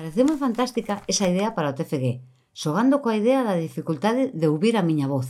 Pareceume fantástica esa idea para o TFG, xogando coa idea da dificultade de ouvir a miña voz.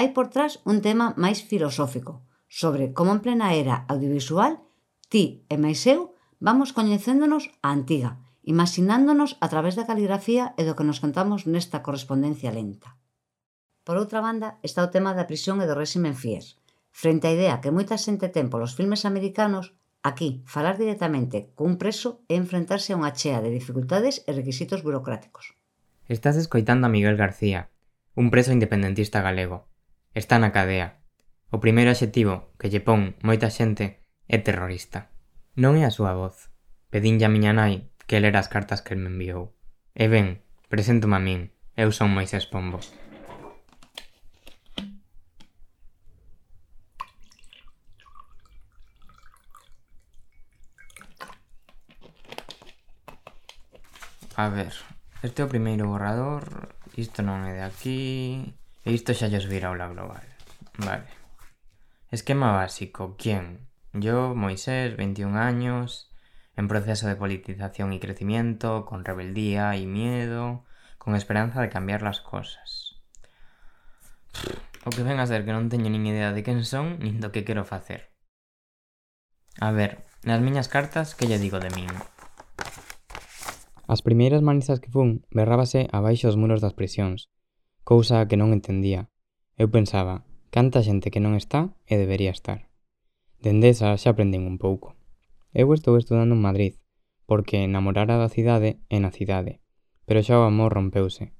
Hai por trás un tema máis filosófico, sobre como en plena era audiovisual, ti e máis eu vamos coñecéndonos a antiga, imaginándonos a través da caligrafía e do que nos contamos nesta correspondencia lenta. Por outra banda, está o tema da prisión e do réximen fier, frente á idea que moita xente ten polos filmes americanos Aquí, falar directamente cun preso é enfrentarse a unha chea de dificultades e requisitos burocráticos. Estás escoitando a Miguel García, un preso independentista galego. Está na cadea. O primeiro adxetivo que lle pon moita xente é terrorista. Non é a súa voz. Pedínlle a miña nai que lera as cartas que el me enviou. E ben, preséntome a min. Eu son Moisés Pombo. A ver, este é o primeiro borrador, isto non é de aquí, e isto xa lles vira aula global. Vale. Esquema básico, ¿quién? Yo, Moisés, 21 años, en proceso de politización y crecimiento, con rebeldía y miedo, con esperanza de cambiar las cosas. O que ven a ser que non teño nin idea de quen son nin do que quero facer. A ver, nas miñas cartas, que lle digo de min? As primeiras manizas que fun berrábase abaixo os muros das prisións, cousa que non entendía. Eu pensaba, canta xente que non está e debería estar. Dende esa xa aprendín un pouco. Eu estou estudando en Madrid, porque enamorara da cidade e na cidade, pero xa o amor rompeuse.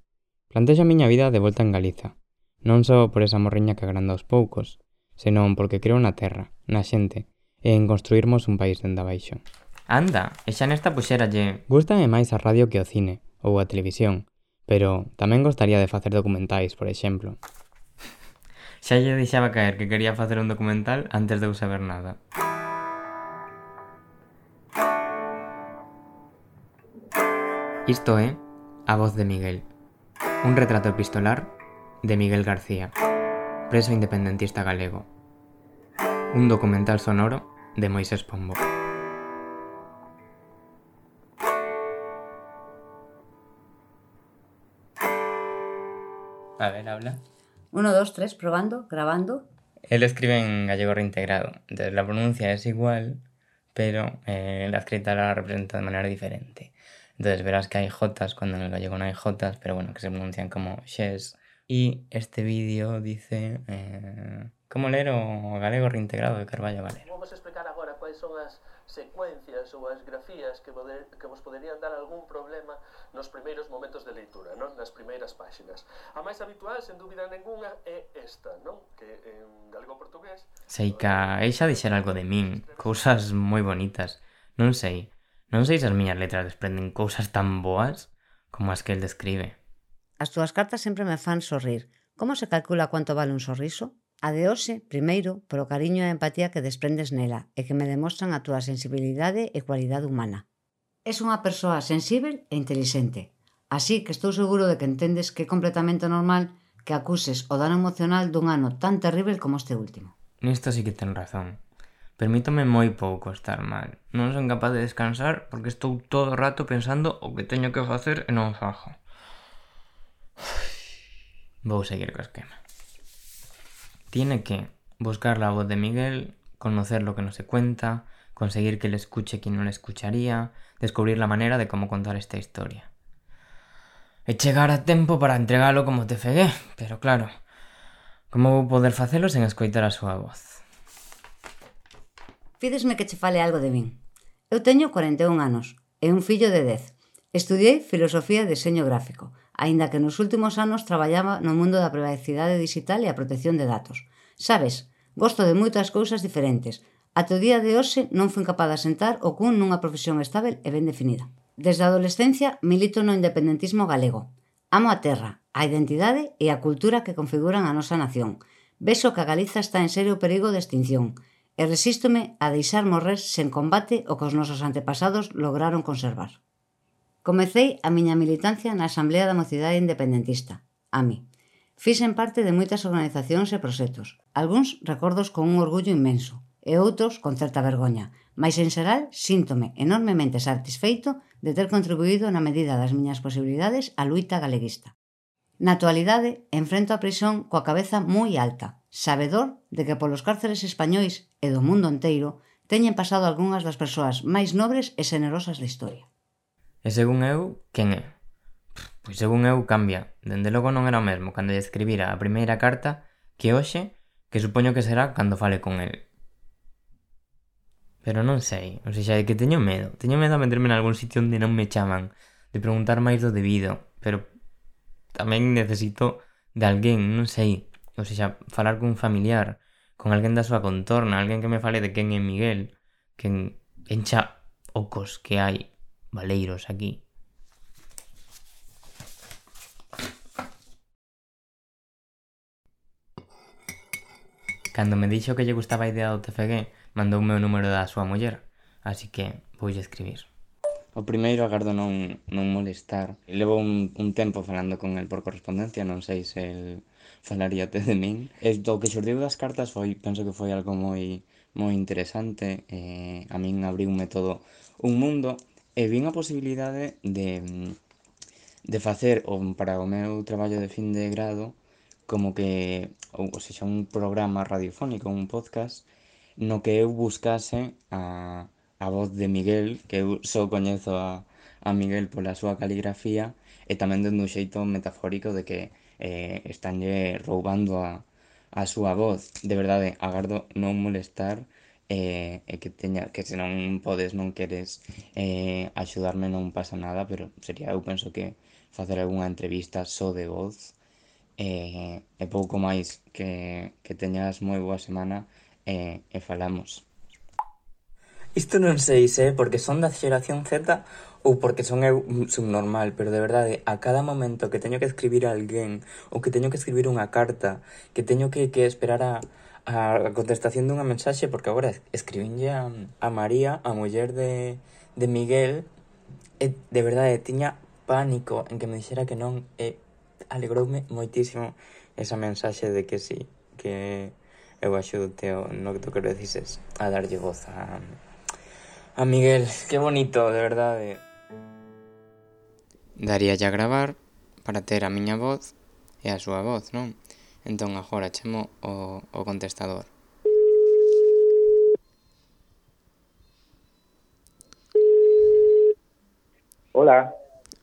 Plantexo a miña vida de volta en Galiza, non só por esa morriña que agranda aos poucos, senón porque creo na terra, na xente, e en construirmos un país dende abaixo. Anda, e xa nesta puxeralle... Gústame máis a radio que o cine, ou a televisión, pero tamén gostaría de facer documentais, por exemplo. xa lle deixaba caer que quería facer un documental antes de eu saber nada. Isto é A voz de Miguel, un retrato epistolar de Miguel García, preso independentista galego. Un documental sonoro de Moisés Pombo. A ver, habla. Uno, dos, tres, probando, grabando. Él escribe en gallego reintegrado, entonces la pronuncia es igual, pero eh, la escrita la representa de manera diferente. Entonces verás que hay jotas cuando en el gallego no hay jotas, pero bueno, que se pronuncian como shes. Y este vídeo dice eh, como ler o galego reintegrado de Carballo Valero. Vamos a explicar agora quais son as secuencias ou as grafías que, poder, que vos poderían dar algún problema nos primeiros momentos de leitura, non? nas primeiras páxinas. A máis habitual, sen dúbida ninguna, é esta, non? que en galego portugués... Sei que eixa dixer algo de min, cousas moi bonitas. Non sei, non sei se as miñas letras desprenden cousas tan boas como as que el describe. As túas cartas sempre me fan sorrir. Como se calcula quanto vale un sorriso? A de hoxe, primeiro, polo cariño e a empatía que desprendes nela e que me demostran a túa sensibilidade e cualidade humana. Es unha persoa sensível e intelixente, así que estou seguro de que entendes que é completamente normal que acuses o dano emocional dun ano tan terrible como este último. Nisto sí que ten razón. Permítome moi pouco estar mal. Non son capaz de descansar porque estou todo o rato pensando o que teño que facer e non fajo. Vou seguir co esquema. Tiene que buscar la voz de Miguel, conocer lo que no se cuenta, conseguir que le escuche quien no le escucharía, descubrir la manera de cómo contar esta historia. E chegar a tempo para entregalo como te fegué, pero claro, como vou poder facelo sen escoitar a súa voz? Pídesme que che fale algo de min. Eu teño 41 anos e un fillo de 10. Estudiei Filosofía e Deseño Gráfico, aínda que nos últimos anos traballaba no mundo da privacidade digital e a protección de datos. Sabes, gosto de moitas cousas diferentes. Até o día de hoxe non fui capaz de asentar o cun nunha profesión estável e ben definida. Desde a adolescencia milito no independentismo galego. Amo a terra, a identidade e a cultura que configuran a nosa nación. Vexo que a Galiza está en serio perigo de extinción e resístome a deixar morrer sen combate o que os nosos antepasados lograron conservar. Comecei a miña militancia na Asamblea da Mocidade Independentista, AMI. Fixen parte de moitas organizacións e proxectos, algúns recordos con un orgullo inmenso, e outros con certa vergoña, mas en xeral síntome enormemente satisfeito de ter contribuído na medida das miñas posibilidades á luita galeguista. Na actualidade, enfrento a prisión coa cabeza moi alta, sabedor de que polos cárceles españois e do mundo enteiro teñen pasado algunhas das persoas máis nobres e xenerosas da historia. E según eu, quen é? Pois según eu, cambia. Dende logo non era o mesmo cando lle escribira a primeira carta que hoxe, que supoño que será cando fale con el. Pero non sei, ou seja, é que teño medo. Teño medo a meterme en algún sitio onde non me chaman, de preguntar máis do debido, pero tamén necesito de alguén, non sei, ou seja, falar cun familiar, con alguén da súa contorna, alguén que me fale de quen é Miguel, quen encha ocos que hai baleiros aquí. Cando me dixo que lle gustaba a idea do TFG, mandoume o número da súa muller, así que voulle escribir. O primeiro agardo non, non molestar. Levo un, un tempo falando con el por correspondencia, non sei se el falaríate de min. E do que xurdiu das cartas foi, penso que foi algo moi moi interesante. Eh, a min abriu todo un mundo e vin a posibilidade de, mm, de facer o, para o meu traballo de fin de grado como que, ou, ou seja, un programa radiofónico, un podcast, no que eu buscase a, a voz de Miguel, que eu só coñezo a, a Miguel pola súa caligrafía, e tamén dando un xeito metafórico de que eh, estánlle roubando a, a súa voz. De verdade, agardo non molestar e, e que teña que se non podes, non queres eh, axudarme non pasa nada, pero sería eu penso que facer algunha entrevista só de voz eh, e pouco máis que, que teñas moi boa semana eh, e falamos. Isto non sei se é porque son da xeración Z ou porque son eu subnormal, pero de verdade, a cada momento que teño que escribir a alguén ou que teño que escribir unha carta, que teño que, que esperar a, a contestación dunha mensaxe porque agora escribínlle a, a María, a muller de, de Miguel e de verdade tiña pánico en que me dixera que non e alegroume moitísimo esa mensaxe de que sí, que eu axudote no que tú quero dices a darlle voz a, a Miguel, que bonito, de verdade Daría a gravar para ter a miña voz e a súa voz, non? Entón agora chamo o, o contestador. Hola.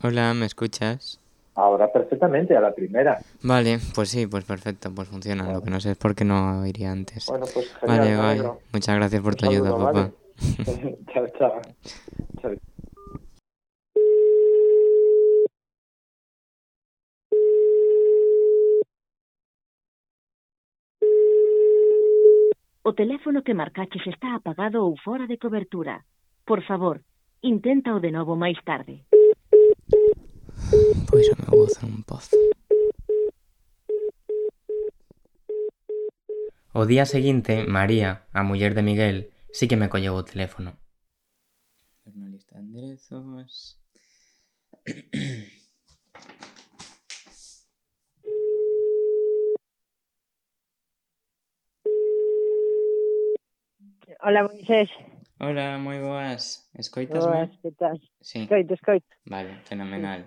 Hola, ¿me escuchas? Ahora perfectamente, a la primera. Vale, pues sí, pues perfecto, pues funciona. Vale. Lo que no sé es por qué no iría antes. Bueno, pues genial, Vale, vale. Muchas gracias por Un tu ayuda, papá. ¿vale? chao, chao. O teléfono que marcaches está apagado ou fora de cobertura. Por favor, intenta o de novo máis tarde. Pois eu me vou hacer un pozo. O día seguinte, María, a muller de Miguel, sí que me colleu o teléfono. Una lista de enderezos... Hola, Moisés. Hola, moi boas. Escoitas, boas, que tal? Sí. Escoito, escoito. Vale, fenomenal.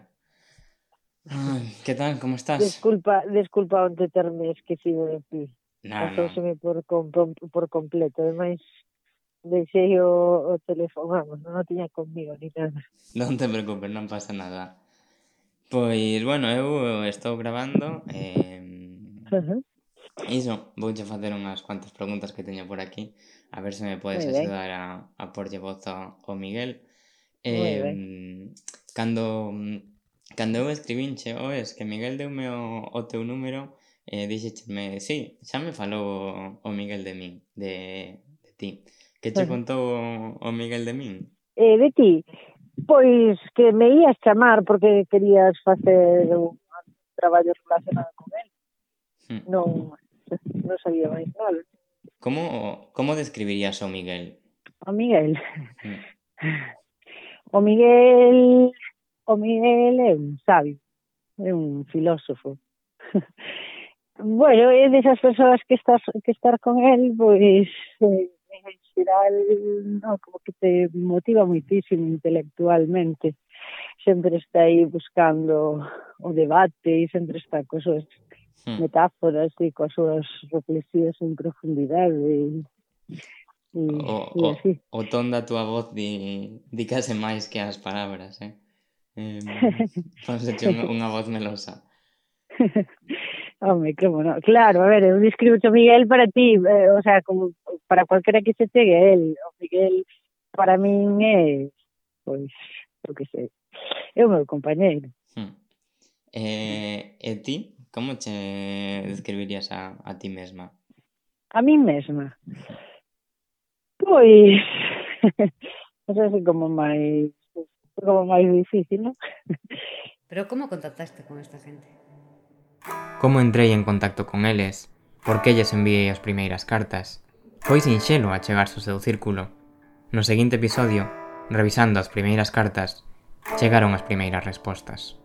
Ai, que tal, como estás? Desculpa, desculpa onte terme esquecido de ti. Nah, Pasouseme no. por, com, por completo, ademais deixei o, o teléfono, vamos, non o tiña conmigo ni nada. Non te preocupes, non pasa nada. Pois, bueno, eu estou grabando, eh, uh -huh. Iso, voulle facer unhas cuantas preguntas que teño por aquí, a ver se me podes axudar a, a porlle voz ao Miguel. Eh, cando, cando eu escribinche, oes, oh, que Miguel deume o, o teu número, eh, dixecheme, sí, xa me falou o Miguel de min, de, de ti. Que che contou o, o Miguel de min? Eh, de ti? Pois que me ías chamar porque querías facer un traballo relacionado con él. Hmm. Non, non sabía máis nada. Como, como describirías ao Miguel? O Miguel. Hmm. O Miguel, o Miguel é un sabio, é un filósofo. bueno, é desas persoas que estás que estar con él, pois eh, xeral, no, como que te motiva muitísimo intelectualmente. Sempre está aí buscando o debate e sempre está co súas hmm. metáforas e coas súas reflexións en profundidade e, e, o, e así. O, o ton da túa voz di, di case máis que as palabras, eh? Eh, ponseche unha voz melosa. Home, que no? Claro, a ver, eu describo o Miguel para ti, eh, o sea, como para cualquera que se chegue a él. O Miguel para min é, pois, o que sei, é o meu compañeiro. Hmm. Eh, e ti? Como che describirías a, a ti mesma? A mí mesma? Pois... non sei se como máis como máis difícil, non? Pero como contactaste con esta gente? Como entrei en contacto con eles? Por que lles enviei as primeiras cartas? Foi sinxelo a chegarse ao seu círculo. No seguinte episodio, revisando as primeiras cartas, chegaron as primeiras respostas.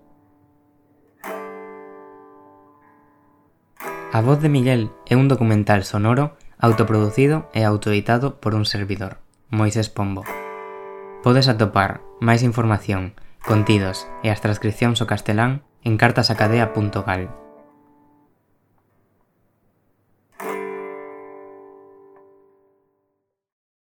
A voz de Miguel é un documental sonoro autoproducido e autoeditado por un servidor, Moisés Pombo. Podes atopar máis información, contidos e as transcripcións ao castelán en cartasacadea.gal.